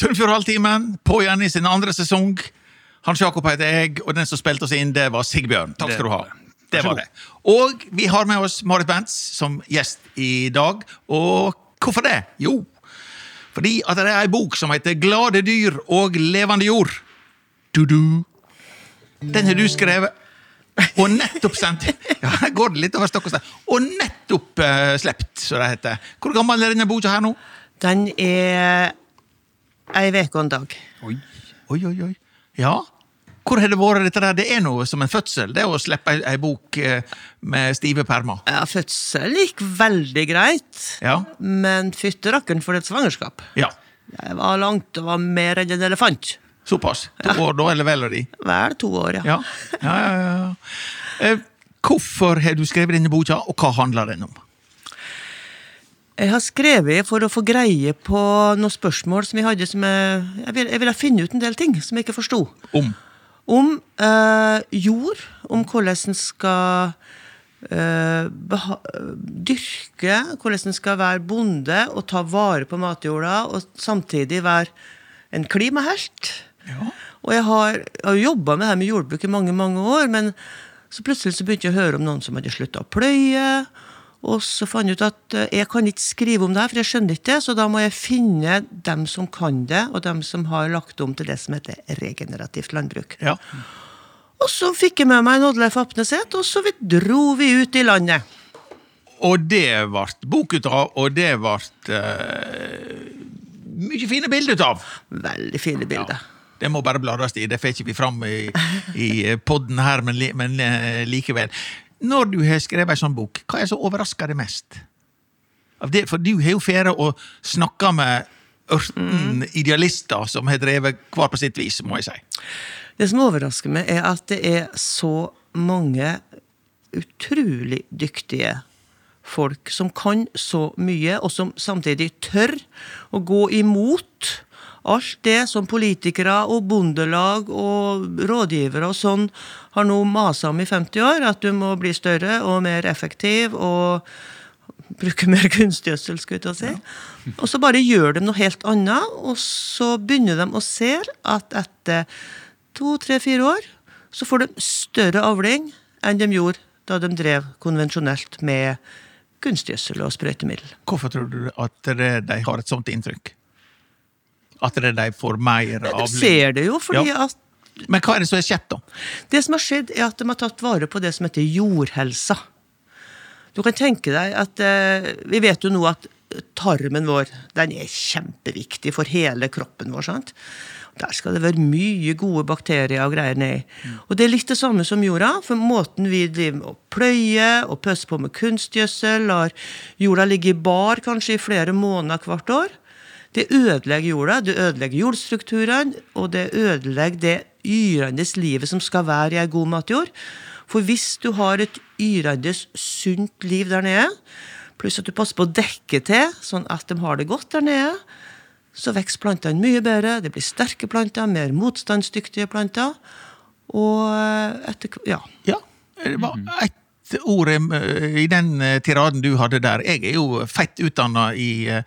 Sunnfjordhalvtimen, på igjen i sin andre sesong. Hans Jakob heter jeg, og den som spilte oss inn, det var Sigbjørn. Takk skal du ha. Det var det. Og vi har med oss Marit Bentz som gjest i dag. Og hvorfor det? Jo, fordi at det er ei bok som heter Glade dyr og levende jord. Du-du. Den har du skrevet. Og nettopp sendt Ja, her går det litt over stokk og stein. Og nettopp uh, sluppet, som det heter. Hvor gammel er denne boka her nå? Den er ei uke og en dag. Oi, oi, oi. oi. Ja. Hvor har det vært dette der? Det er noe som en fødsel, det å slippe ei, ei bok eh, med stive permer. Ja, Fødsel gikk veldig greit, Ja. men fytte rakken for et svangerskap. Ja. Det var langt, det var mer enn en elefant. Såpass. To år, da, eller vel og de. Vel to år, ja. Ja. ja, ja, ja. Eh, hvorfor har du skrevet denne boka, og hva handler den om? Jeg har skrevet for å få greie på noen spørsmål som jeg hadde som jeg, jeg, ville, jeg ville finne ut en del ting som jeg ikke forsto. Om. Om eh, jord, om hvordan en skal eh, dyrke, hvordan en skal være bonde og ta vare på matjorda, og samtidig være en klimahelt. Ja. Og jeg har, jeg har jobba med det her med jordbruk i mange mange år, men så plutselig så begynte jeg å høre om noen som hadde slutta å pløye. Og så fant jeg ut at eh, jeg kan ikke skrive om det, for jeg skjønner ikke det, så da må jeg finne dem som kan det, og dem som har lagt om til det som heter regenerativt landbruk. Ja. Og så fikk jeg med meg Oddleif Apneset, og så vi dro vi ut i landet. Og det ble bok ut av, og det ble uh, mye fine bilder ut av. Veldig fine bilder. Det må bare bladres i, det får ikke vi fram i, i podden her, men, men eh, likevel. Når du har skrevet en sånn bok, hva er det som overrasker deg mest? Av det, for du har jo ferie og snakka med ørten idealister som har drevet hver på sitt vis, må jeg si. Det som overrasker meg, er at det er så mange utrolig dyktige folk som kan så mye, og som samtidig tør å gå imot alt det som politikere og bondelag og rådgivere og sånn har nå masa om i 50 år, at du må bli større og mer effektiv og bruke mer kunstgjødsel, skulle jeg til å si. Og så bare gjør de noe helt annet, og så begynner de å se at etter to, tre, fire år så får de større avling enn de gjorde da de drev konvensjonelt med kunstgjødsel og sprøytemiddel. Hvorfor tror du at de har et sånt inntrykk? At det, de får mer avling? Du ser det jo, fordi Ja. at Men hva er det som har skjedd, da? Det som har skjedd, er at de har tatt vare på det som heter jordhelsa. Du kan tenke deg at eh, Vi vet jo nå at tarmen vår den er kjempeviktig for hele kroppen vår. sant? Der skal det være mye gode bakterier og greier nedi. Og det er litt det samme som jorda. For måten vi driver med å pløye og pøsse på med kunstgjødsel, lar jorda ligge i bar kanskje i flere måneder hvert år, det ødelegger jorda, det ødelegger jordstrukturene, og det ødelegger det yrende livet som skal være i ei god matjord. For hvis du har et yrende, sunt liv der nede, pluss at du passer på å dekke til, sånn at de har det godt der nede, så vokser plantene mye bedre, det blir sterke planter, mer motstandsdyktige planter. Og eh, etter Ja. Ja, det var ett ord eh, i den eh, tiraden du hadde der. Jeg er jo fett utdanna eh,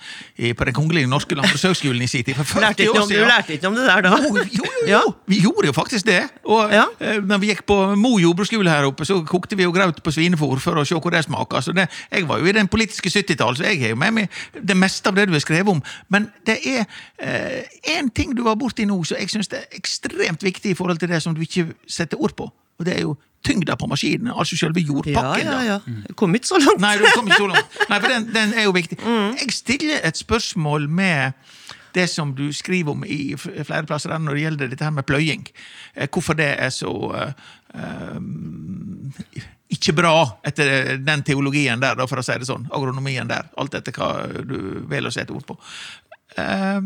på Den kongelige norske landbrukshøgskolen i sin tid. For 40 år om, du lærte ikke om det der da? Jo, jo, jo, jo. Vi gjorde jo faktisk det. Og Ja. eh, når vi gikk på Mo jordbruksskole her oppe, så kokte vi jo graut på svinefôr for å se hvor det smaker. Så det, jeg var jo i den politiske 70-tall, så jeg har jo med meg det meste av det du har skrevet om. Men det er én ting du var borti nå som jeg syns er ekstremt viktig i forhold til det som du ikke setter ord på. Og det er jo tyngda på maskinene, altså selve jordpakken. ja, ja, ja. Jeg kom ikke så langt. Nei, du kom ikke så langt. Nei, for den, den er jo viktig. Jeg stiller et spørsmål med det som du skriver om i flere plasser når det gjelder dette her med pløying. Eh, Hvorfor det er så eh, ikke bra etter den teologien der, for å si det sånn. Agronomien der. Alt etter hva du velger å sette ord på. Eh,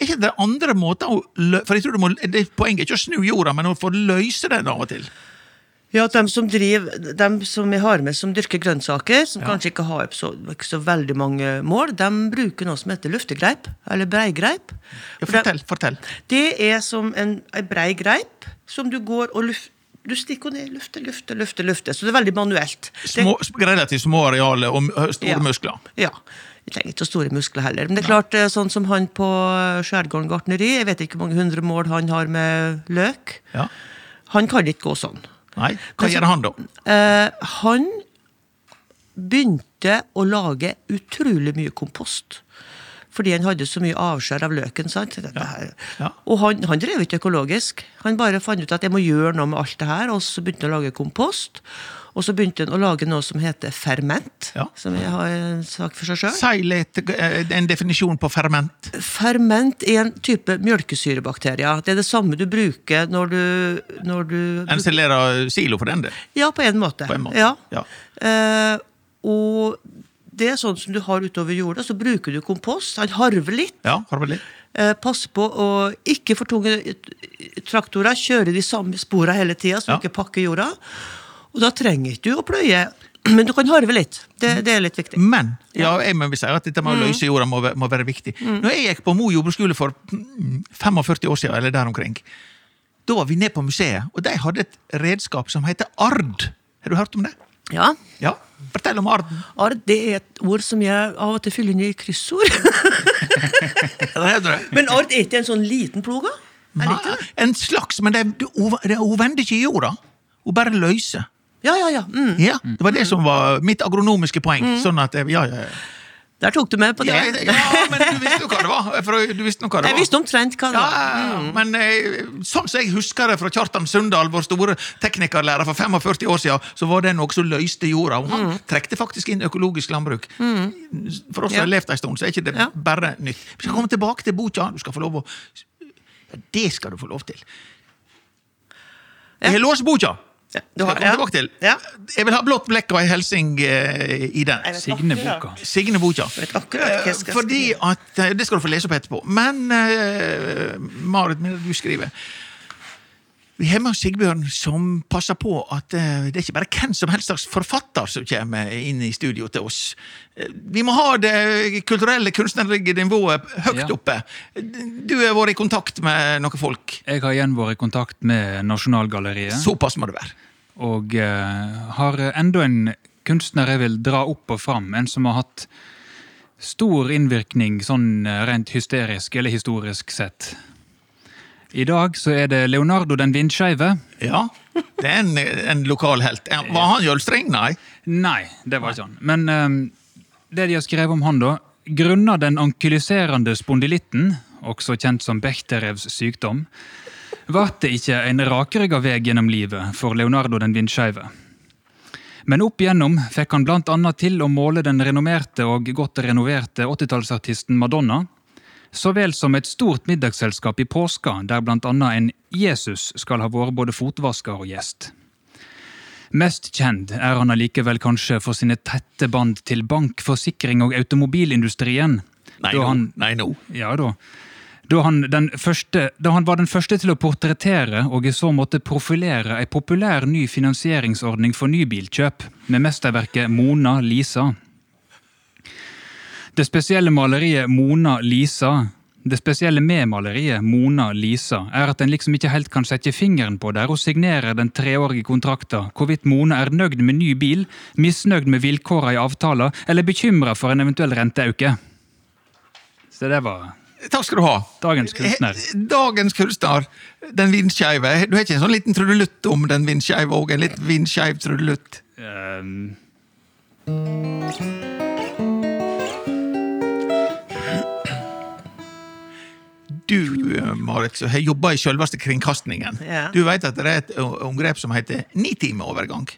er det andre måter å For jeg tror du må, det er Poenget er ikke å snu jorda, men å få løse den av og til. Ja, at dem som driver, dem som jeg har med som dyrker grønnsaker, som kanskje ikke har så, ikke så veldig mange mål, de bruker noe som heter luftegreip, eller breigreip. Ja, fortell, de, fortell. Det er som en, en brei greip som du går og luft, du stikker ned, lufter, lufter, lufter, lufter. Så det er veldig manuelt. Det- Små, relativt små arealer og store Ja. muskler. Ja. Vi trenger ikke så store muskler heller. Men det er klart, eh, sånn som han på Skjærgården gartneri, jeg vet ikke hvor mange hundre mål han har med løk. Ja. Han kan ikke gå sånn. Nei, hva gjør han da? Eh, han begynte å lage utrolig mye kompost. Fordi han hadde så mye avskjær av løken. sant? Her. Ja. Og han, han drev ikke økologisk. Han bare fant ut at jeg må gjøre noe med alt det her, og så begynte han å lage kompost. Og så begynte han å lage noe som heter ferment, Ja. som jeg har en sak for seg sjøl. Si litt, en definisjon på ferment. Ferment er en type mjølkesyrebakterier. Det er det samme du bruker når du, når du Encelera silo for den del. Ja, på en måte. På en måte. Ja. Ja. Uh, og det er sånn som du har utover jorda, så bruker du kompost. Han harver litt. Ja, harver litt? Eh, pass på å ikke for tunge traktorer. Kjøre de samme sporene hele tida, så Ja. du ikke pakker jorda. Og da trenger ikke du å pløye, men du kan harve litt. Det, det er litt viktig. Men ja, jeg må si at dette med å Mm. løse jorda må, må være viktig. Når jeg gikk på Mo jordbruksskole for mm, 45 år siden, eller der omkring, da var vi ned på museet, og de hadde et redskap som heter ard. Har du hørt om det? Ja. Ja, Fortell om arden. Ard det er et ord som jeg av og til fyller inn i kryssord. det det? men ard er ikke en sånn liten plog? En slags, men det, det, hun, det, hun vender ikke i jorda. Hun bare løser. Ja, ja, ja. Mm. Ja, Det var det som var mitt agronomiske poeng. Sånn at, ja, ja, ja. Der tok du med på det. Ja, ja, men du visste jo hva det var. Du visste hva det var. Jeg visste omtrent hva det var. ja, ja. men eh, sånn som jeg husker det fra Kjartan Sundal, vår store teknikerlærer for 45 år siden, så var det noe som løste jorda. Og han trekte faktisk inn økologisk landbruk. For oss som har levd en stund, så er ikke det bare nytt. Vi skal komme tilbake til boka. Du skal få lov å Det skal du få lov til. Jeg har låst boka! Ja, du jeg har- komme ja. tilbake til. Ja. Jeg vil ha blått blekk og ei hilsing uh, i den. Signe-boka. Signe Boka. vet akkurat hva jeg skal Eh, Fordi at, eh, Det skal du få lese opp etterpå. Men uh, Marit, du skriver Vi har med oss Sigbjørn som passer på at eh, det er ikke bare hvem som helst slags forfatter som kommer inn i studio til oss. Eh, vi må ha det kulturelle, kunstneriske nivået høyt Ja. oppe. Du har vært i kontakt med noen folk. Jeg har igjen vært i kontakt med Nasjonalgalleriet. Såpass må det være. Og uh, har enda en kunstner jeg vil dra opp og fram. En som har hatt stor innvirkning sånn rent hysterisk eller historisk sett. I dag så er det Leonardo den vindskeive. Ja, Det er en, en lokal helt. Eh, Var han jølstreng? Nei. Nei, det var ikke han. Men um, det de har skrevet om han, da Grunna den ankyliserende spondylitten, også kjent som Bechterevs sykdom, ble det ikke en rakrygga vei gjennom livet for Leonardo den vindskeive. Men opp igjennom fikk han annet til å måle den renommerte og godt renoverte 80-tallsartisten Madonna, så vel som et stort middagsselskap i påska, der annet en Jesus skal ha vært både fotvasker og gjest. Mest kjent er han allikevel kanskje for sine tette bånd til bank, forsikring og automobilindustrien. Nei, Da han- Nei, nå. Ja da. Da han, den første, da han var den første til å portrettere og i så måte profilere ei populær ny finansieringsordning for nybilkjøp, med mesterverket Mona Lisa. Det spesielle maleriet Mona Lisa det spesielle med maleriet Mona Lisa er at en liksom ikke helt kan sette fingeren på der hun signerer den treårige kontrakta hvorvidt Mona er nøyd med ny bil, misnøyd med vilkåra i avtala eller bekymra for en eventuell renteauke. Så det var Takk skal du ha. Dagens kunstner. Dagens kunstner, Den vindskeive. Du har ikke en sånn liten trudelutt om den vindskeive òg? En litt vindskeiv trudelutt? ehm, Du, eh, Marit, som har jobba i selveste kringkastingen. Ja. Du vet at det er et omgrep som heter nitimeovergang.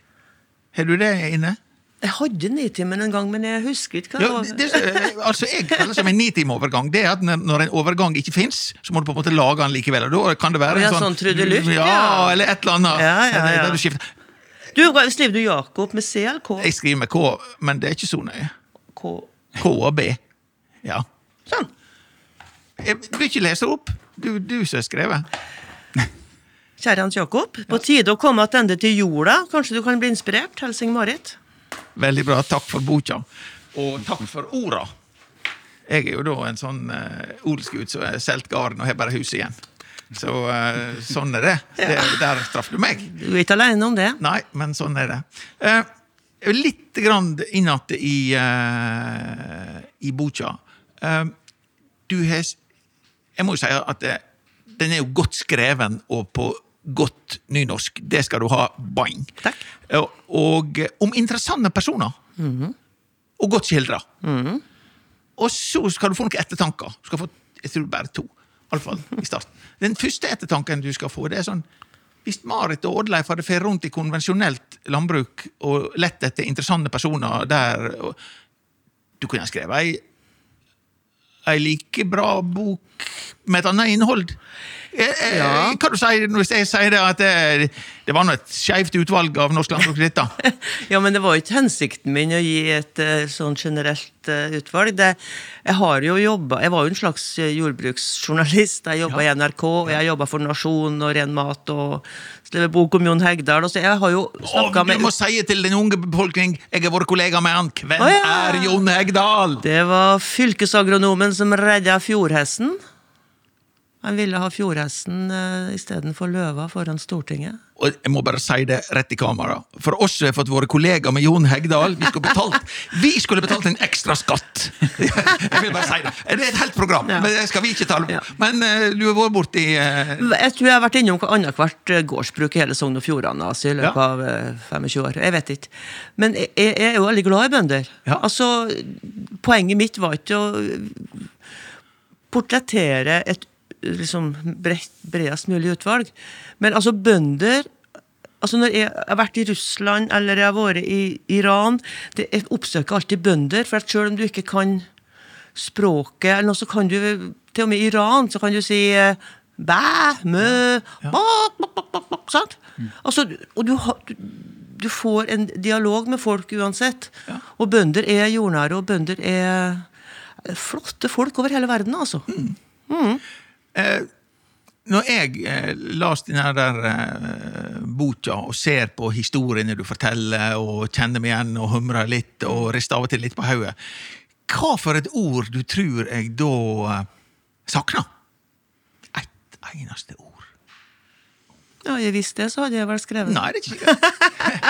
Har du det inne? Jeg hadde Nitimen en gang, men jeg husker ikke hva det var. det, altså Jeg kaller det som en nitimeovergang. Det er at når en overgang ikke fins, så må du på en måte lage den likevel. Og da kan det være ja, en sånn trudelutt, ja, ja. eller et eller annet. Ja, ja, ja. Der du skifter. Du, skriver du Jakob med C eller K? Jeg skriver med K, men det er ikke så nøye. K. K og B. Ja. Sånn. Jeg vil ikke lese opp. Du, du som har skrevet. Kjære Hans Jakob, på tide å komme tilbake til jorda. Kanskje du kan bli inspirert? Helsing Marit. Veldig bra. Takk for boka. Og takk for orda. Jeg er jo da en sånn uh, odelsgud som har solgt gården og har bare huset igjen. Så uh, sånn er det. det. Der traff du meg. Du er ikke alene om det. Nei, men sånn er det. Uh, litt grann innat i, uh, i boka. Uh, du har Jeg må jo si at det, den er jo godt skreven og på godt nynorsk. Det skal du ha. Bang. Takk. Og, og om interessante personer. Og godt skildra. Og så skal du få noen ettertanker. Du skal få, jeg tror bare to. i alle fall i starten. Den første ettertanken du skal få, det er sånn Hvis Marit og Oddleif hadde fært rundt i konvensjonelt landbruk og lett etter interessante personer der og, Du kunne ha skrevet ei, ei like bra bok med et annet innhold. Eh, eh, Ja. Hva du du hvis jeg sier det at det, det var nå et skeivt utvalg av norsk landbruk? dette? Ja, men det var ikke hensikten min å gi et eh, sånn generelt eh, utvalg. Det, jeg har jo jobbet, Jeg var jo en slags eh, jordbruksjournalist. Jeg jobba Ja. i NRK, og jeg jobba for Nasjon og Ren Mat og skrevet bok om Jon Hegdal. Og så jeg har jo snakka du med må si til den unge befolkning jeg har vært kollega med han. Hvem Å, ja. er Jon Hegdal? Det var fylkesagronomen som redda fjordhesten. Han ville ha fjordhesten uh, istedenfor løva foran Stortinget. Og jeg må bare si det rett i kamera. For oss som har fått våre kollegaer med Jon Hegdal, vi skulle betalt, vi skulle betalt en ekstra skatt! Jeg vil bare si det. Det er et helt program, Ja. men det skal vi ikke ta. Ja. Men eh, du har vært borti uh, Jeg tror jeg har vært innom annethvert eh, gårdsbruk i hele Sogn og Fjordane altså, i løpet Ja. av eh, 25 år. Jeg vet ikke. Men jeg, jeg er jo veldig glad i bønder. Ja. Altså, Poenget mitt var ikke å portrettere et liksom, bredest mulig utvalg. Men altså, bønder altså Når jeg har vært i Russland eller jeg har vært i Iran det, Jeg oppsøker alltid bønder, for at selv om du ikke kan språket, eller noe, så kan du Til og med i Iran så kan du si eh, bæ, mø, bak, bak, bak, bak, bak, sant? Altså, og du, du, du får en dialog med folk uansett. Og bønder er jordnære, og bønder er flotte folk over hele verden, altså. Eh, Når jeg eh, las denne der eh, boka og ser på historiene du forteller, og kjenner meg igjen og humrer litt og rister av og til litt på hodet, hva for et ord du tror jeg da eh, savner? Ett eneste ord. Ja, jeg visste det, så hadde jeg vel skrevet Nei, det er ikke.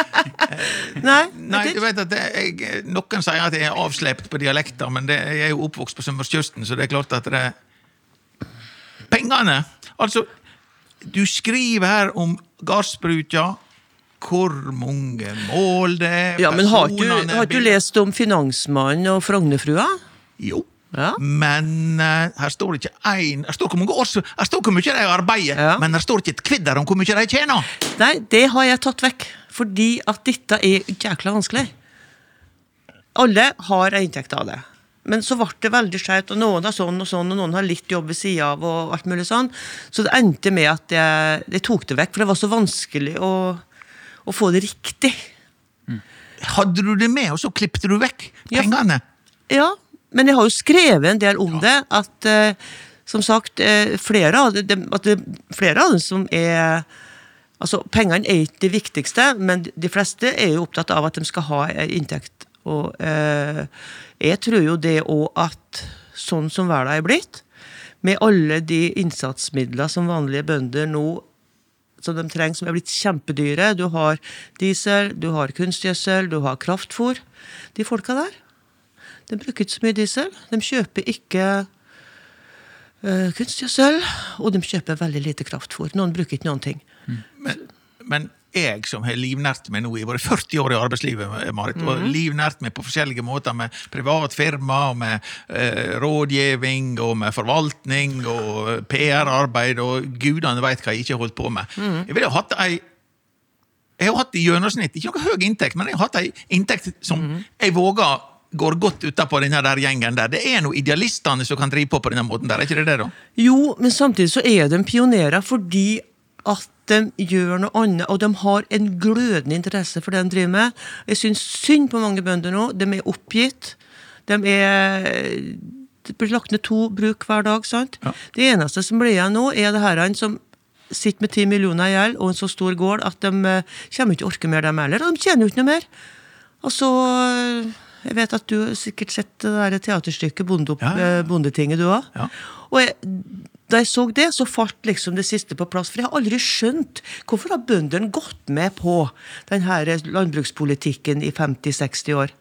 Nei, Nei, du vet at jeg, Noen sier at jeg er avslept på dialekter, men det, jeg er jo oppvokst på Sunnmørskysten, så det er klart at det Pengene! Altså, du skriver her om gardsbruka, hvor mange mål det er Ja, men har du, har du lest om Finansmannen og Frognerfrua? Jo. Ja. Men uh, her står det ikke én Her står hvor mange år Her står hvor mye de arbeider, Ja. men her står ikke et kvidder om hvor mye de tjener. Nei, det har jeg tatt vekk. Fordi at dette er jækla vanskelig. Alle har en inntekt av det. Men så ble det veldig skjevt, og noen har sånn og sånn, og noen har litt jobb ved sida av, og alt mulig sånn. Så det endte med at jeg, jeg tok det vekk, for det var så vanskelig å, å få det riktig. Hadde du det med, og så klippte du vekk pengene? Ja, men jeg har jo skrevet en del om det. At uh, som sagt, uh, flere av det, dem- det, flere av dem som er Altså, Pengene er ikke det viktigste, men de fleste er jo opptatt av at de skal ha inntekt. Og eh, jeg tror jo det òg at sånn som verden er blitt, med alle de innsatsmidler som vanlige bønder nå som de trenger, som er blitt kjempedyre. Du har diesel, du har kunstgjødsel, du har kraftfôr. De folka der, de bruker ikke så mye diesel. De kjøper ikke Uh, kunstgjødsel, og de kjøper veldig lite kraftfôr. Noen bruker ikke noen ting. Men, men jeg som har livnært meg nå i våre 40 år i arbeidslivet, Marit, og Mhm. livnært meg på forskjellige måter med privat firma, og med eh, rådgivning, og med forvaltning, og PR-arbeid, og gudene veit hva jeg ikke har holdt på med. Mhm. Jeg ville ha hatt ei jeg har hatt i gjennomsnitt, ikke noe høy inntekt, men jeg har hatt ei inntekt som Mhm. jeg våger går godt utapå denne der gjengen der. Det er noe idealistene som kan drive på på denne måten der, er ikke det det, da? Jo, men samtidig så er de pionerer fordi at de gjør noe annet, og de har en glødende interesse for det de driver med. Jeg syns synd på mange bønder nå. De er oppgitt. De er Det blir lagt ned to bruk hver dag, sant? Ja. Det eneste som blir igjen nå, er det her som sitter med ti millioner i gjeld og en så stor gård at de eh, kommer ikke til å orke mer, dem heller. Og de tjener jo ikke noe mer. Altså, jeg vet at du har sikkert sett det der teaterstykket Bondetinget, Ja, ja, ja. eh, du òg. Og jeg, Da jeg så det, så falt liksom det siste på plass. For jeg har aldri skjønt hvorfor har bøndene gått med på denne landbrukspolitikken i 50-60 år.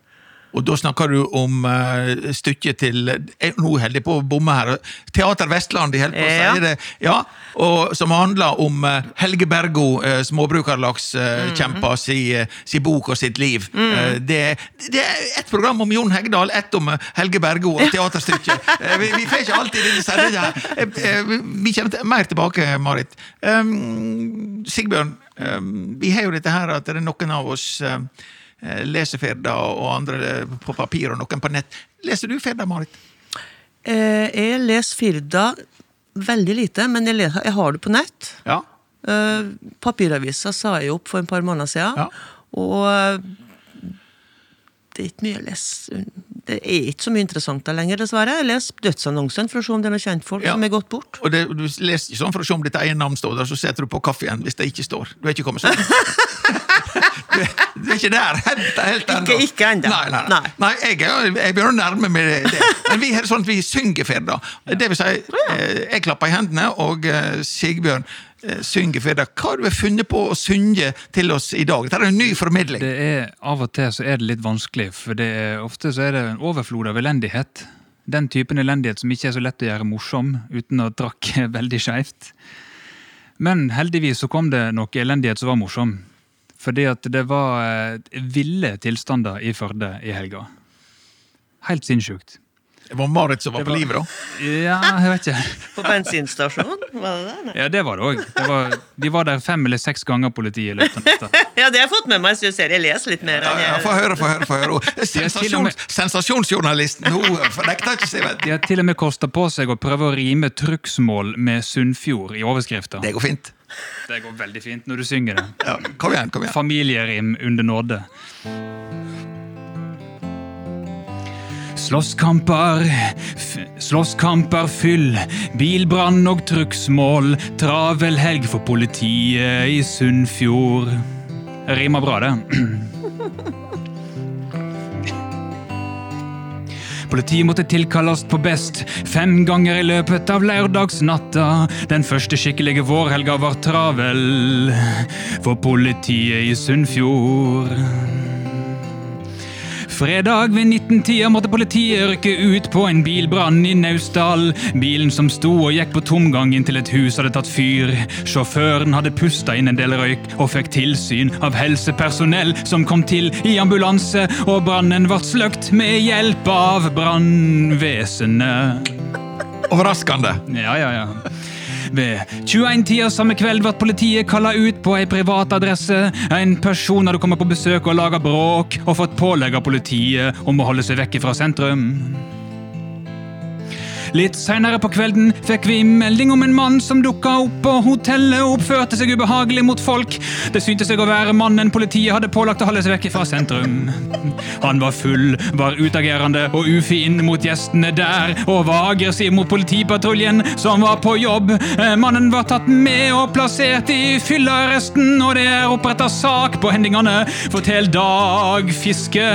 Og da snakker du om uh, stykket til Nå holder jeg på å bomme her. Teater Vestland, de holder på å Ja. si det. Ja, og Som handler om uh, Helge Bergo, uh, småbrukarlagskjempa, uh, si, uh, si bok og sitt liv. Uh, det, det er ett program om Jon Hegdal, ett om Helge Bergo og teaterstykket. Vi, vi får ikke alltid denne sendinga. Vi kommer til, mer tilbake, Marit. Um, Sigbjørn, um, vi har jo dette her at det er noen av oss eh, leser Firda og andre eh, på papir og noen på nett. Leser du Firda, Marit? Eh, jeg leser Firda veldig lite, men jeg, leser, jeg har det på nett. Ja. Eh, papiravisa sa jeg opp for en par måneder siden. Ja. Og eh, det er ikke mye jeg leser. Det er ikke så mye interessant der lenger, dessverre. Jeg leser dødsannonsen for å se om det er noen kjentfolk Ja. som er gått bort. Og det, Du leser ikke sånn for å se om ditt eget navn står der, så setter du på kaffen hvis det ikke står. Du er ikke kommet så langt. Du, er- ikke der helt, helt ennå. Ikke- ikke ennå. Nei, nei, Nei. nei jeg, jeg begynner å nærme meg det. Men vi er sånn at vi synger for Det vil si, eh, jeg klapper i hendene, og eh, Sigbjørn synger synger det. Hva har du funnet på å synge til oss i dag? Dette er en ny formidling. Det er, Av og til så er det litt vanskelig, for det er, ofte så er det en overflod av elendighet. Den typen elendighet som ikke er så lett å gjøre morsom uten å trakke veldig skeivt. Men heldigvis så kom det noe elendighet som var morsom. Fordi at det var eh, ville tilstander i Førde i helga. Helt sinnssykt. Det var Marit som var var på livet, da. Ja, jeg vet ikke. På bensinstasjonen? Var det det? Nei. Ja, det var det òg. De var der fem eller seks ganger, politiet. i løpet av. Ja, det har jeg fått med meg, så jeg ser jeg leser litt mer. Ja, Få høre, få høre. få høre. Og Sensasjons, sensasjonsjournalisten hun nekter ikke å si det. De har til og med kosta på seg å prøve å rime trugsmål med Sunnfjord i overskrifta. Det går fint. Det går veldig fint når du synger det. Ja, kom igjen, kom igjen. Familierim under nåde. Slåsskamper, slåsskamper fyll, bilbrann og trugsmål, travel helg for politiet i Sunnfjord. Rimer bra, det. Politiet måtte tilkalles på best fem ganger i løpet av lørdagsnatta. Den første skikkelige vårhelga var travel for politiet i Sunnfjord. Fredag ved 19-tida måtte politiet rykke ut på en bilbrann i Naustdal. Bilen som sto og gikk på tomgang inntil et hus hadde tatt fyr. Sjåføren hadde pusta inn en del røyk og fikk tilsyn av helsepersonell som kom til i ambulanse, og brannen ble sløkt med hjelp av brannvesenet. Overraskende. Ja, ja, ja. Ved 21-tida samme kveld ble politiet kalla ut på ei privat adresse. En person hadde kommet på besøk og laga bråk, og fått pålegg av politiet om å holde seg vekke fra sentrum. Litt seinere på kvelden fikk vi melding om en mann som dukka opp på hotellet og oppførte seg ubehagelig mot folk. Det syntes seg å være mannen politiet hadde pålagt å holde seg vekk fra sentrum. Han var full, var utagerende og ufin mot gjestene der, og var aggressiv mot politipatruljen som var på jobb. Eh, Mannen var tatt med og plassert i fyllearresten, og det er oppretta sak på hendingene. Fortell Dag Fiske,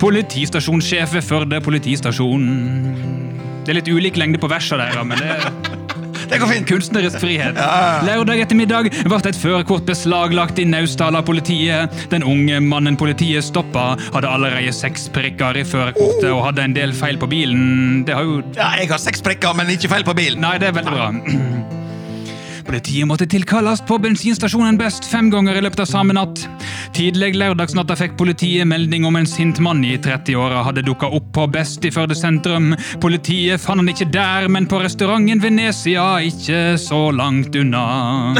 politistasjonssjef ved Førde politistasjon. Det er litt ulik lengde på versene der, men det er Det går fint. kunstnerisk frihet. Lørdag ettermiddag ble et førerkort beslaglagt i Naustdal av politiet. Den unge mannen politiet stoppa, hadde allerede seks prikker i førerkortet og hadde en del feil på bilen. Det har jo Ja, jeg har seks prikker, men ikke feil på bilen. Nei, det er veldig bra. Politiet måtte tilkalles på bensinstasjonen Best fem ganger i løpet av samme natt. Tidlig lørdagsnatta fikk politiet melding om en sint mann i 30-åra hadde dukka opp på Best i Førde sentrum. Politiet fant han ikke der, men på restauranten Venezia, ikke så langt unna.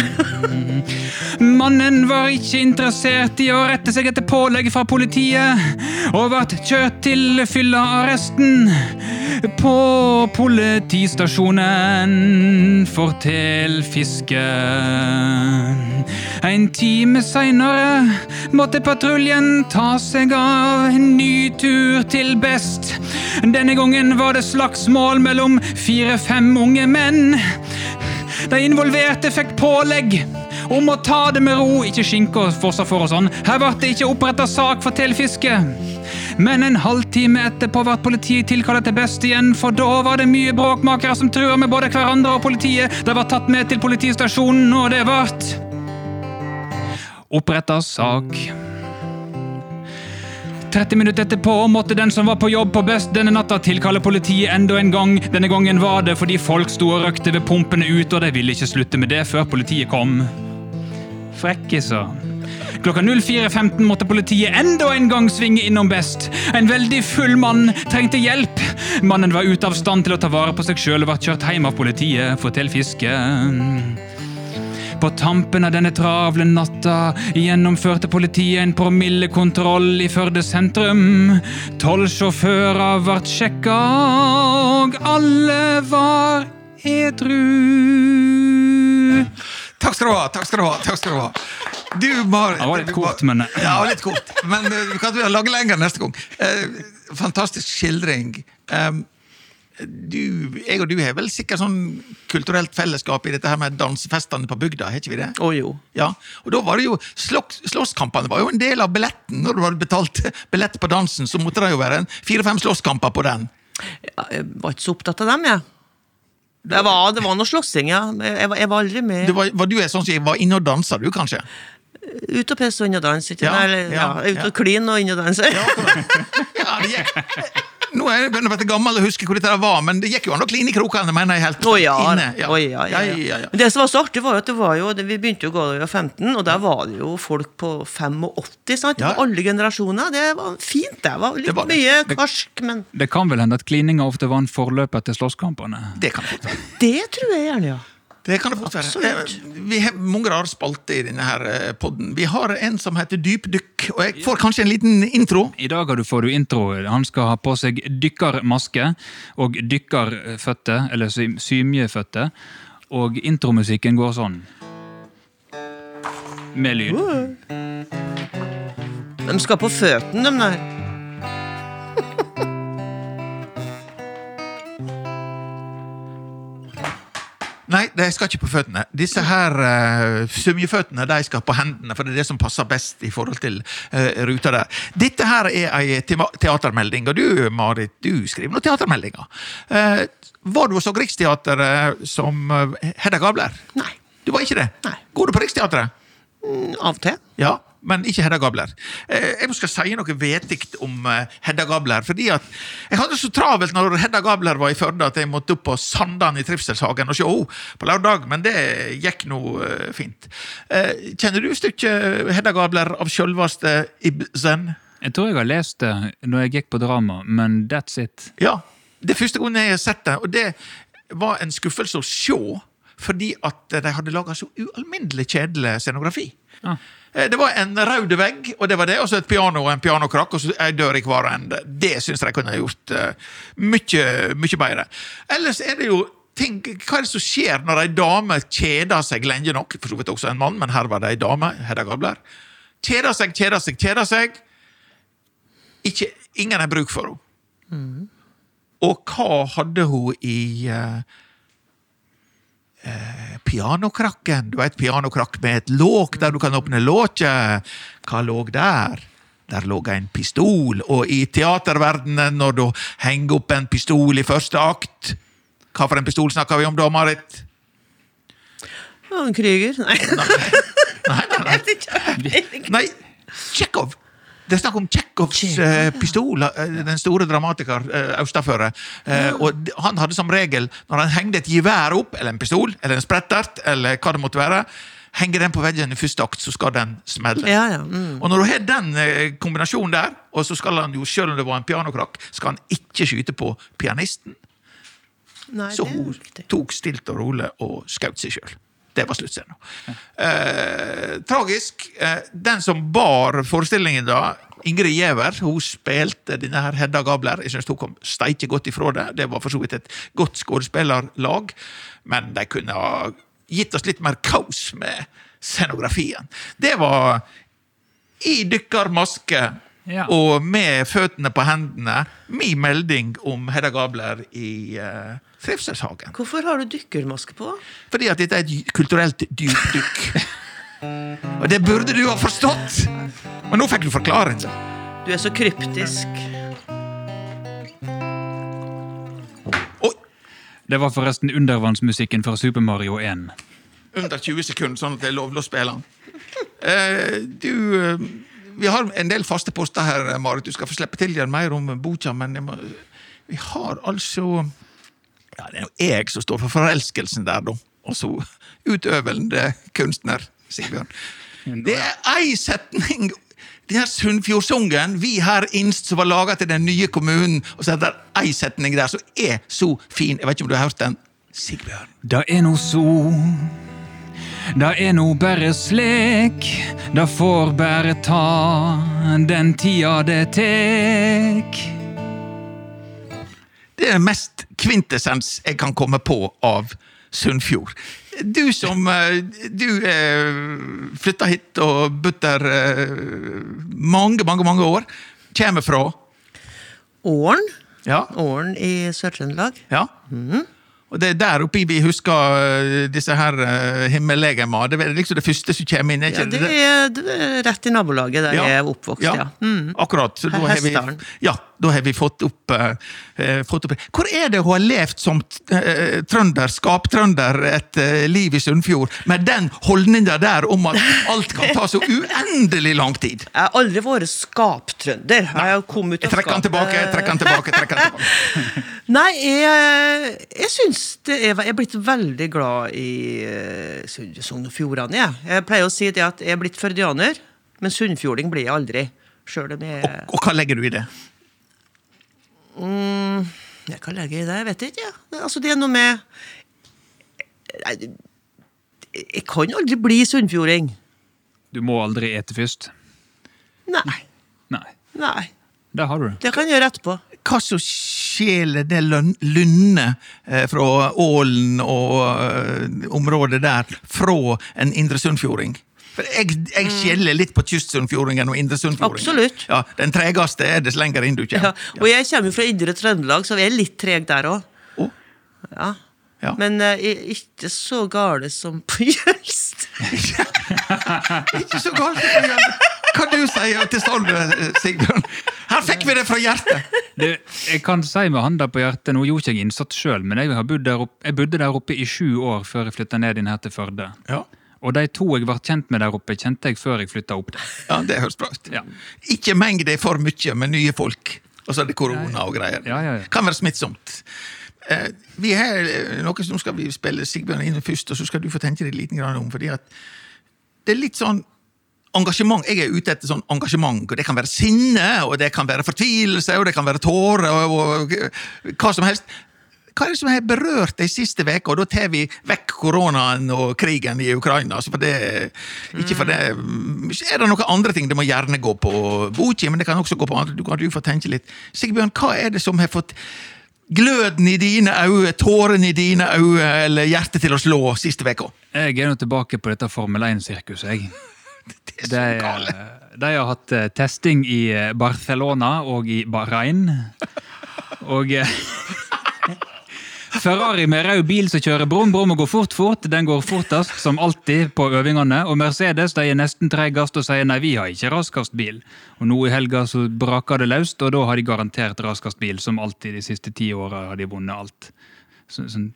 Mannen var ikke interessert i å rette seg etter pålegg fra politiet, og ble kjørt til fyllearresten. På politistasjonen, fortell Fiske. En time seinere måtte patruljen ta seg av en ny tur til Best. Denne gangen var det slagsmål mellom fire-fem unge menn. De involverte fikk pålegg om å ta det med ro, ikke skinke og fossa for og sånn. Her ble det ikke oppretta sak for tilfiske. Men en halvtime etterpå ble politiet tilkalt til best igjen, for da var det mye bråkmakere som trua med både hverandre og politiet. De var tatt med til politistasjonen, og det ble oppretta sak. 30 minutter etterpå måtte den som var på jobb på Best denne natta tilkalle politiet enda en gang. Denne gangen var det fordi folk sto og røkte ved pumpene ut, og de ville ikke slutte med det før politiet kom. Frekkiser. Klokka 04.15 måtte politiet enda en gang svinge innom Best. En veldig full mann trengte hjelp. Mannen var ute av stand til å ta vare på seg sjøl og ble kjørt hjem av politiet, forteller Fiske. På tampen av denne travle natta gjennomførte politiet en promillekontroll i Førde sentrum. Tolv sjåfører ble sjekka, og alle var edru. Takk skal du ha! takk skal du ha, takk skal du ha. Du, Marit Det var litt kort, men- Ja, litt kort. Men vi kan lage lenger neste gang. Eh, fantastisk skildring. Um, du, jeg og du har vel sikkert sånn kulturelt fellesskap i dette her med dansefestene på bygda, har ikke vi det? Å jo. Ja, og da var det jo Slåsskampene var jo en del av billetten. Når du hadde betalt billett på dansen, så måtte det jo være en fire-fem slåsskamper på den. Ja, Jeg var ikke så opptatt av dem, jeg. Det var, det var noe slåssing, ja. Jeg, var- jeg var aldri med. Du var, var du er sånn som jeg var inne og dansa, du, kanskje? Ut og pisse og inn og danse. Ikke? Ja, eller, ja, ja, ut og kline og inn og danse. Ja, det gikk. Nå er jeg begynner å bli gammel og husker hvor dette var, men det gikk jo an å kline i krokene, mener jeg helt Å ja, inne. Ja, ja, ja. ja, ja. Men det som var så artig, var jo at det var jo, vi begynte jo å gå da vi var 15, og der var det jo folk på 85, sant? Ja. var alle generasjoner. Det var fint, det. var litt Det var det. mye karsk, men Det kan vel hende at klininga ofte var en forløper til slåsskampene. Det kan jeg. det tror jeg gjerne, ja. Det kan det fort være. Absolutt. Vi har mange rare spalter i denne her eh, podden. Vi har en som heter Dypdykk, og jeg får kanskje en liten intro. I dag har du får du intro. Han skal ha på seg dykkermaske og dykkerføtter, eller sy- symjeføtter. Og intromusikken går sånn. Med lyd. De skal på føttene, de der. Nei, de skal ikke på føttene. Disse her uh, symjeføttene de skal på hendene, for det er det som passer best i forhold til uh, ruta der. Dette her er ei te teatermelding, og du, Marit, du skriver noen teatermeldinger. Uh, var du og så Riksteatret som eh, Hedda Gabler? Nei. Du var ikke det? Nei. Går du på Riksteatret? Mm, Av og til. Ja, men ikke Hedda Gabler. Eh, jeg skal si noe vedtikt om eh, Hedda Gabler. fordi at Jeg hadde det så travelt når Hedda Gabler var i Førde at jeg måtte opp på Sandan i Trivselshagen og se henne på lørdag, men det gikk nå eh, fint. Kjenner du stykket Hedda Gabler av sjølveste Ibsen? Jeg tror jeg har lest det når jeg gikk på drama, men that's it. Ja. Det er første gang jeg har sett det, og det var en skuffelse å se. Fordi at de hadde laga så ualminnelig kjedelig scenografi. Ja. Eh, Det var en rød vegg, og det var det, og så et piano og en pianokrakk og så ei dør i hver ende. Det syns jeg kunne gjort uh, mye, mye bedre. Ellers er det jo ting, Hva er det som skjer når ei dame kjeder seg lenge nok? For så vidt også en mann, men her var det ei dame. Hedda Gabler. Kjeder seg, kjeder seg, kjeder seg. Ikke, ingen har bruk for henne. Og hva hadde hun i eh, eh, pianokrakken? Du har et pianokrakk med et låk der du kan åpne låket. Hva lå der? Der lå en pistol, og i teaterverdenen, når du henger opp en pistol i første akt Hva for en pistol snakker vi om da, Marit? En kryger? Nei. Nei, nei, nei. nei. Nei, Tsjekhov! Det er snakk om Tsjekhovs uh, pistol, uh, den store dramatiker uh, Austaføre. Eh, og han hadde som regel, når han hengte et gevær opp, eller en pistol, eller en sprettert, eller hva det måtte være, henger den på veggen i første akt, så skal den smelle. Ja, ja. Mm. Og når du har den eh, kombinasjonen der, og så skal han jo, selv om det var en pianokrakk, skal han ikke skyte på pianisten, Nei, så hun tok stilt og rolig og skjøt seg sjøl. Det var sluttscenen. Eh, tragisk. Eh, den som bar forestillingen da, Ingrid Giæver, hun spilte denne her Hedda Gabler. Jeg synes hun kom steike godt ifra det. Det var for så vidt et godt skuespillerlag, men de kunne ha gitt oss litt mer kaos med scenografien. Det var i dykkermaske Ja. og med føttene på hendene. Min melding om Hedda Gabler i uh, Trivselshagen. Hvorfor har du dykkermaske på? Fordi at dette er et kulturelt dypdykk. Og det burde du ha forstått! Men nå fikk du forklaring. Du er så kryptisk. Oi! Det var forresten undervannsmusikken fra Super Mario 1. Under 20 sekunder, sånn at det er lovlig å spille den. Uh, du eh, Vi har en del faste poster her, Marit. Du skal få slippe til igjen mer om boka, men jeg må, vi har altså Ja, det er jo jeg som står for forelskelsen der, da. Og så utøvende kunstner, Sigbjørn. Det er ei setning den her Sunnfjordsungen, vi her innst som var laga til den nye kommunen, og så er det ei setning der som er så fin. Jeg vet ikke om du har hørt den? Sigbjørn. Det er no så Det er no bare slik, det får bare ta den tida det tek. Det er mest kvintessens jeg kan komme på av Sunnfjord. Du som eh, Du eh, flytta hit og bodd der eh, mange, mange, mange år. Kommer fra Åren. Ja. Åren i Sør-Trøndelag. ja. Og det er der oppe vi husker eh, disse her uh, himmellegemer. Det er liksom det første som kommer inn. Ikke? Ja, det er, det er rett i nabolaget der jeg er oppvokst, ja. Mm. Akkurat. Så da har vi, ja, da har vi fått opp, eh, eh, Hvor er det hun har levd som eh, trønder, skaptrønder, et eh, liv i Sunnfjord, med den holdninga der om at alt kan ta så uendelig lang tid? Jeg har aldri vært skaptrønder. Jeg Jeg trekker den tilbake, trekker den tilbake. trekker den tilbake. Nei, jeg, jeg syns det er Jeg er blitt veldig glad i uh, Sogn og Fjordane, jeg. Jeg pleier å si det at jeg er blitt førdianer, men sunnfjording blir jeg aldri. Selv om Og, og hva legger du i det? Mm, Jeg kan legge i det, jeg vet ikke. Ja. Altså, det er noe med jeg, Jeg kan aldri bli sunnfjording. Du må aldri ete først. Nei. Nei, Nei. det har du. Det kan jeg gjøre etterpå. Hva som skjeler det lundet eh, fra Ålen og eh, området der fra en indre sunnfjording? For jeg, jeg skjeller litt på kystsundfjordingen og indresundfjordingen. Absolutt. Ja, Den tregeste er dess lenger inn du Ja. kommer. Og jeg kommer fra Indre Trøndelag, så jeg er litt treg der òg. Oh. Ja. Ja. Men uh, ikke så gale som på Jølst. Ikke så galt. Hva du sier til Stolve, Sigbjørn? Her fikk vi det fra hjertet! Det, jeg kan si med handa på hjertet, nå gjorde ikke jeg innsats sjøl, men jeg, har bodd der oppe, jeg bodde der oppe i sju år før jeg flytta ned inn her til Førde. Ja. Og de to jeg ble kjent med der oppe, kjente jeg før jeg flytta opp der. ja, det høres bra ut. Ja. Ikke meng deg for mye med nye folk. Og så er det korona og greier. Ja, ja. Kan være smittsomt. Eh, vi har eh, noe som skal vi spille Sigbjørn inn først, og så skal du få tenke deg litt om. fordi at det er litt sånn engasjement. Jeg er ute etter sånn engasjement. og Det kan være sinne, og det kan være fortvilelse, og det kan være tårer, og, og hva som helst. Hva er det som har berørt deg siste uke? Og da tar vi vekk koronaen og krigen i Ukraina. For det, ikke for det Er det noen andre ting? Det må gjerne gå på Buchi, men det kan også gå på andre. Du kan du få tenke litt. Sigbjørn, hva er det som har fått gløden i dine øyne, tårene i dine øyne, eller hjertet til å slå siste uka? Jeg er nå tilbake på dette Formel 1-sirkuset, jeg. Det er så De, gale. de har hatt eh, testing i eh, Barcelona og i Bahrain. Og eh, Ferrari med rød bil som kjører brum brum og går fort fort, den går fortest som alltid på øvingene. Og Mercedes de er nesten tregest og sier nei, vi har ikke raskest bil. Og nå i helga så braker det løst, og da har de garantert raskest bil. Som alltid de siste ti åra har de vunnet alt. Så, sånn,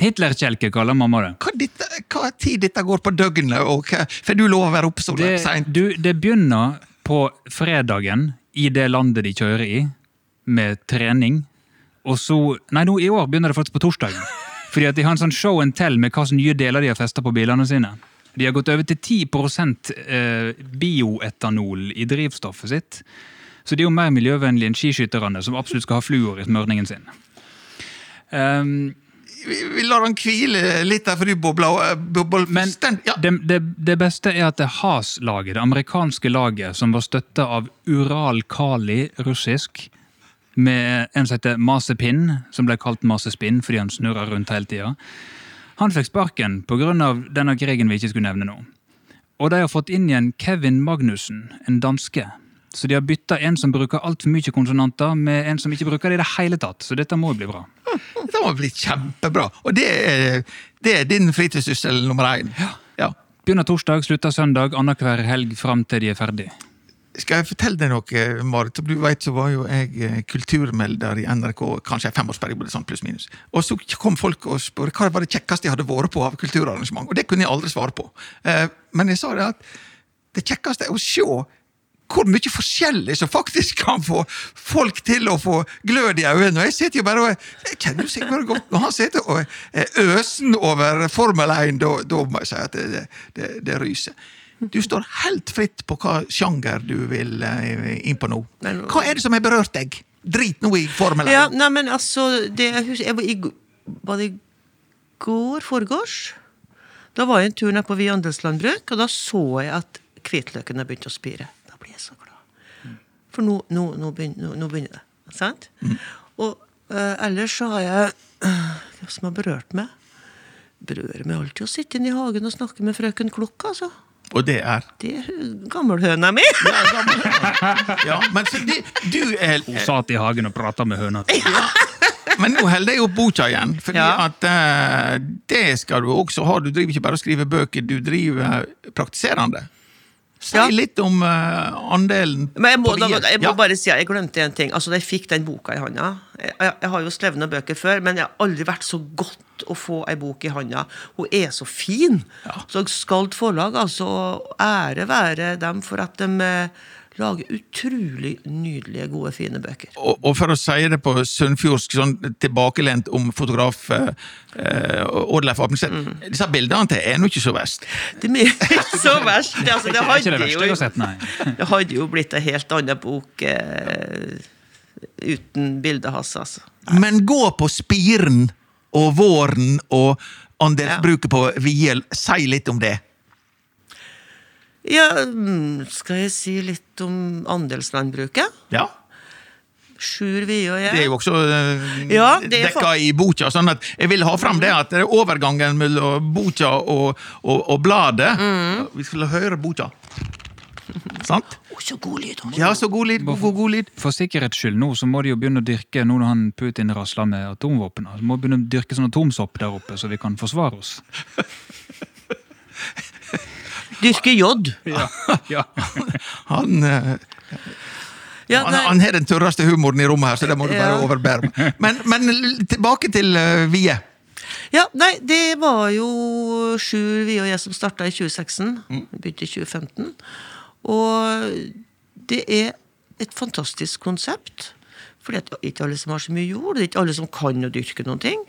Hitlerkjelke kaller mamma det. Hva, dette, hva tid dette går på døgnet, og for du lover å være oppe så seint? det begynner på fredagen i det landet de kjører i, med trening. Og så Nei, nå i år begynner det faktisk på torsdagen. Fordi at de har en sånn show and tell med hva slags nye deler de har festa på bilene sine. De har gått over til 10 eh, bioetanol i drivstoffet sitt. Så de er jo mer miljøvennlige enn skiskytterne, som absolutt skal ha fluor i smørningen sin. Um, Vi, vi lar han hvile litt der, for du bobler bobler Men ja. det, det, det beste er at det Has-laget, det amerikanske laget, som var støtta av Ural Kali, russisk, med en som heter Masepinn, som ble kalt Masespinn fordi han snurra rundt hele tida, han fikk sparken pga. denne krigen vi ikke skulle nevne nå. Og de har fått inn igjen Kevin Magnussen, en danske. Så de har bytta en som bruker altfor mye konsonanter, med en som ikke bruker det i det hele tatt. Så dette må jo bli bra. Det må bli kjempebra. Og det er, det er din fritidssyssel nummer én. Ja. Begynner torsdag, slutter søndag, annenhver helg fram til de er ferdig. Skal jeg fortelle deg noe, Marit? Du vet, så var jo jeg eh, kulturmelder i NRK kanskje en femårsperiode, sånn pluss minus. Og så kom folk og spurte hva var det kjekkeste jeg hadde vært på av kulturarrangement. Og det kunne jeg aldri svare på. Eh, Men jeg sa det at det kjekkeste er å se hvor mye forskjellig som faktisk kan få folk til å få glød i øynene. Og jeg sitter jo bare og jeg kjenner jo Sigmund godt. og han sitter og er øsen over Formel 1, da, da må jeg si at det, det, det ryser. Du står helt fritt på hva sjanger du vil eh, inn på nå. Hva er det som har berørt deg? Drit nå i formelen. Ja, nei, men altså det, jeg var, i, var det i går, foregårs? Da var jeg en tur ned på Viandels landbruk, og da så jeg at hvitløken har begynt å spire. Da blir jeg så glad. For nå, nå, nå, begynner, nå, begynner det. Sant? Og uh, ellers så har jeg Hva som har berørt meg? Berører meg alltid å sitte inne i hagen og snakke med frøken Klukk, altså. Og det er Det er gammelhøna mi! Ja, men så det, du er Hun satt i hagen og prata med høna. Men nå holder jeg opp boka igjen, for Ja. eh, det skal du også ha. Du driver ikke bare og skriver bøker, du driver praktiserende. Si Ja. litt om uh, andelen Men jeg må, da, jeg må Ja. bare si at jeg glemte en ting. Altså, jeg fikk den boka i handa jeg, jeg, jeg har jo skrevet noen bøker før, men jeg har aldri vært så godt å få ei bok i handa. Hun er så fin! Så Skald forlag, altså, ære være dem for at de lager utrolig nydelige, gode, fine bøker. Og, og for å si det på sunnfjordsk, sånn tilbakelent om fotograf eh, eh, Oddleif Apneseth Mm. Disse bildene til er nå ikke så verst. Det er ikke så verst. Det, altså, det, hadde, det verste jo, sett, det hadde jo blitt ei helt annen bok eh, uten bildet hans, altså. Men gå på spiren og våren og andelsbruket på Viel. Si litt om det. Ja, mm, skal jeg si litt om andelslandbruket? Ja. Sjur Vie og jeg. Det er jo også uh, Ja, er dekka i boka. sånn at Jeg vil ha fram det at det er overgangen mellom boka og, og, og bladet. Mm. Vi skal høre boka. Sant? Oh, så god lyd! Ja, så god lyd. God, god, god lyd. For sikkerhets skyld nå så må de jo begynne å dyrke nå når han Putin rasler med atomvåpen. Så må de begynne å dyrke sånn atomsopp der oppe, så vi kan forsvare oss. Dyrke jod. Ja. Han, eh, Ja, han, han har den tørreste humoren i rommet her, så det må du bare Ja. overbære. Men, men tilbake til uh, Vie. ja, nei, det var jo Sjur vi og jeg som starta i 2016. Mm. begynte i 2015. Og det er et fantastisk konsept. For det er ikke alle som har så mye jord. Det er ikke alle som kan å dyrke noen ting.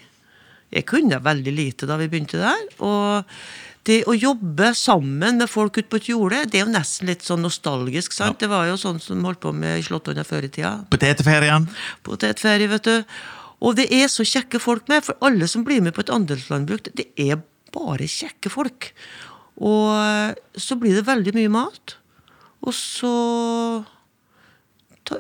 Jeg kunne veldig lite da vi begynte der. Og det å jobbe sammen med folk ute på et jorde, det er jo nesten litt sånn nostalgisk. sant? Det var jo sånn som holdt på med i Slåttonna før i tida. Potetferien. Potetferie, vet du. Og det er så kjekke folk med, for alle som blir med på et andelslandbruk, det er bare kjekke folk. Og eh, så blir det veldig mye mat. Og så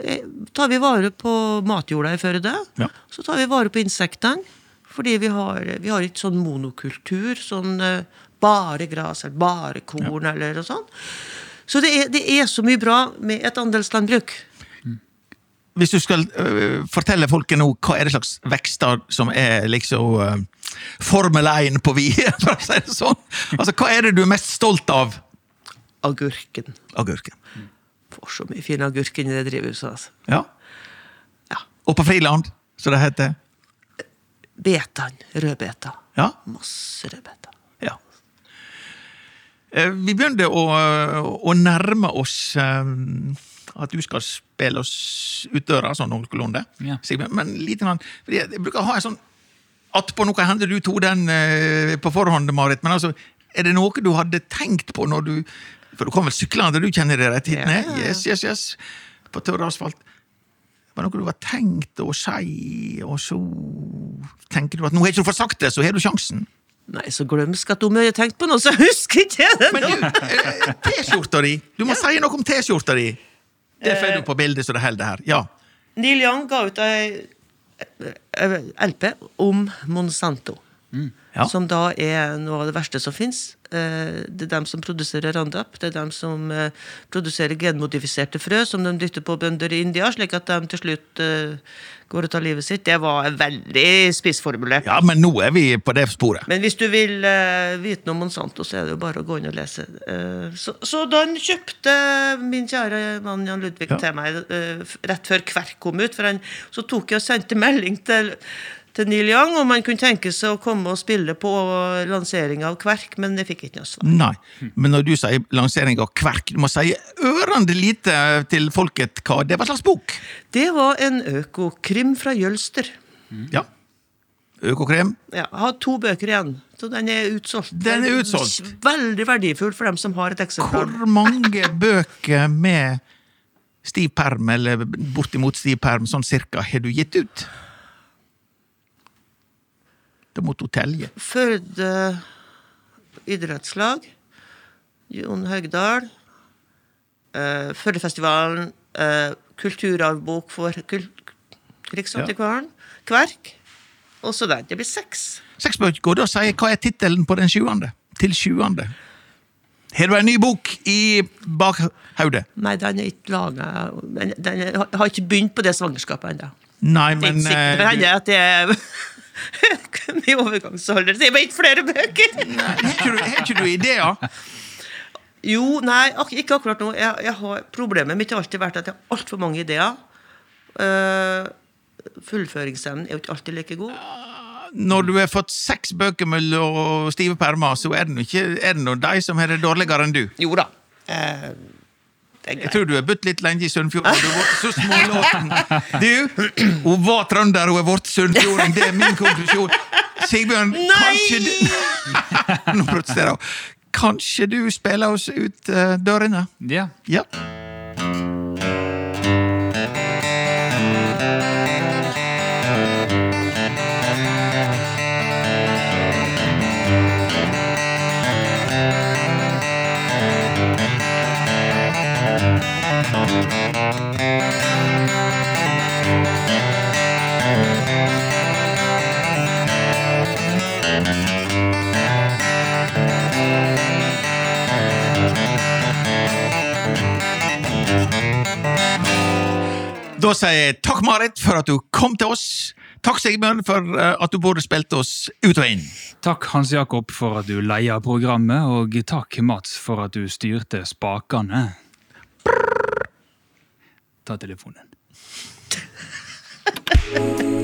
eh, tar vi vare på matjorda i Førde. Ja. Så tar vi vare på insektene. Fordi vi har, vi har ikke sånn monokultur, sånn eh, bare gress eller bare korn eller noe sånt. Så det er, det er så mye bra med et andelslandbruk. Hvis du skal uh, fortelle folket nå, hva er det slags vekster som er liksom uh, Formel 1 på Vie, for å si det sånn? Altså, Hva er det du er mest stolt av? Agurken. Agurken. Får så mye fin agurk i det drivhuset. altså. Ja. Ja. Og på Friland, som det heter. Betan. Rødbeta. Ja. Masse rødbeter. Ja. Eh, Vi begynner å, å nærme oss eh, at du skal spille oss ut døra, sånn noenlunde. Ja. Men lite grann Jeg bruker å ha en sånn Attpå noe hender du tok den eh, på forhånd, Marit. Men altså, er det noe du hadde tenkt på når du For du kom vel syklende, du kjenner det rett hit Ja. ned? Yes, yes, yes. På tørr asfalt. Var det noe du var tenkt å si, og så tenker du at nå har ikke du fått sagt det, så har du sjansen? Nei, så glemsk at om jeg har tenkt på noe, så husker ikke jeg det! Men eh, T-skjorta di! Du må si noe om T-skjorta di! Det får du på bildet så det holder her. Ja. Neil Young ga ut ei eh, LP om Monsanto. Ja. Som da er noe av det verste som fins. Eh, Det er dem som produserer Roundup. Det er dem som eh, produserer genmodifiserte frø som de dytter på bønder i India, slik at de til slutt eh, går og tar livet sitt. Det var veldig spissformulert. Ja, men nå er vi på det sporet. Men hvis du vil vite noe om Monsanto, så er det jo bare å gå inn og lese. Eh, så, så den kjøpte min kjære mann Jan Ludvig Ja. til meg rett før Kverk kom ut, for han, så tok jeg og sendte melding til, til Neil Young om han kunne tenke seg å komme og spille på lanseringa av Kverk, men jeg fikk ikke noe svar. Nei, men når du sier lansering av Kverk, du må si ørende lite til folket hva det var slags bok. Det var en økokrim fra Jølster. Ja. Økokrim. Ja, jeg har to bøker igjen, så den er utsolgt. Den er utsolgt. Veldig verdifull for dem som har et eksemplar. Hvor mange bøker med stiv perm, eller bortimot stiv perm, sånn cirka, har du gitt ut? Det måtte hun telje. Førde idrettslag. Jon Haugdal. Uh, Førdefestivalen. Uh, kulturarvbok for kul Riksantikvaren. Kverk. Og så den. Det blir seks. Seks bøker, da sier jeg hva er tittelen på den sjuende? Til sjuende. Har du en ny bok i bakhodet? Nei, den er ikke laga den, er, Jeg har ikke begynt på det svangerskapet ennå. Nei, Det er men ikke sikkert, eh, at det er i overgangsalder. Det er bare ikke flere bøker! Har ikke du- ideer? Jo, nei, ak ikke akkurat nå. Jeg, jeg har, problemet mitt har alltid vært at jeg har altfor mange ideer. Uh, fullføringsevnen er jo ikke alltid like god. Når du har fått seks bøker mellom stive permer, så er det nå ikke er det nå de som har det dårligere enn du. Jo da. Eh, er Jeg tror du har bodd litt lenge i Sunnfjord. Du har vært så smålåten. Du, hun var trønder hun har blitt sunnfjording. Det er min konklusjon. Sigbjørn, kanskje du Nå protesterer hun. Kanskje du spiller oss ut uh, dørene? Ja. Ja. Da sier jeg takk, Marit, for at du kom til oss. Takk, Sigmund, for eh, at du både spilte oss ut og inn. Takk, Hans Jakob, for at du leier programmet, og takk, Mats, for at du styrte spakene. Brrr. Ta telefonen.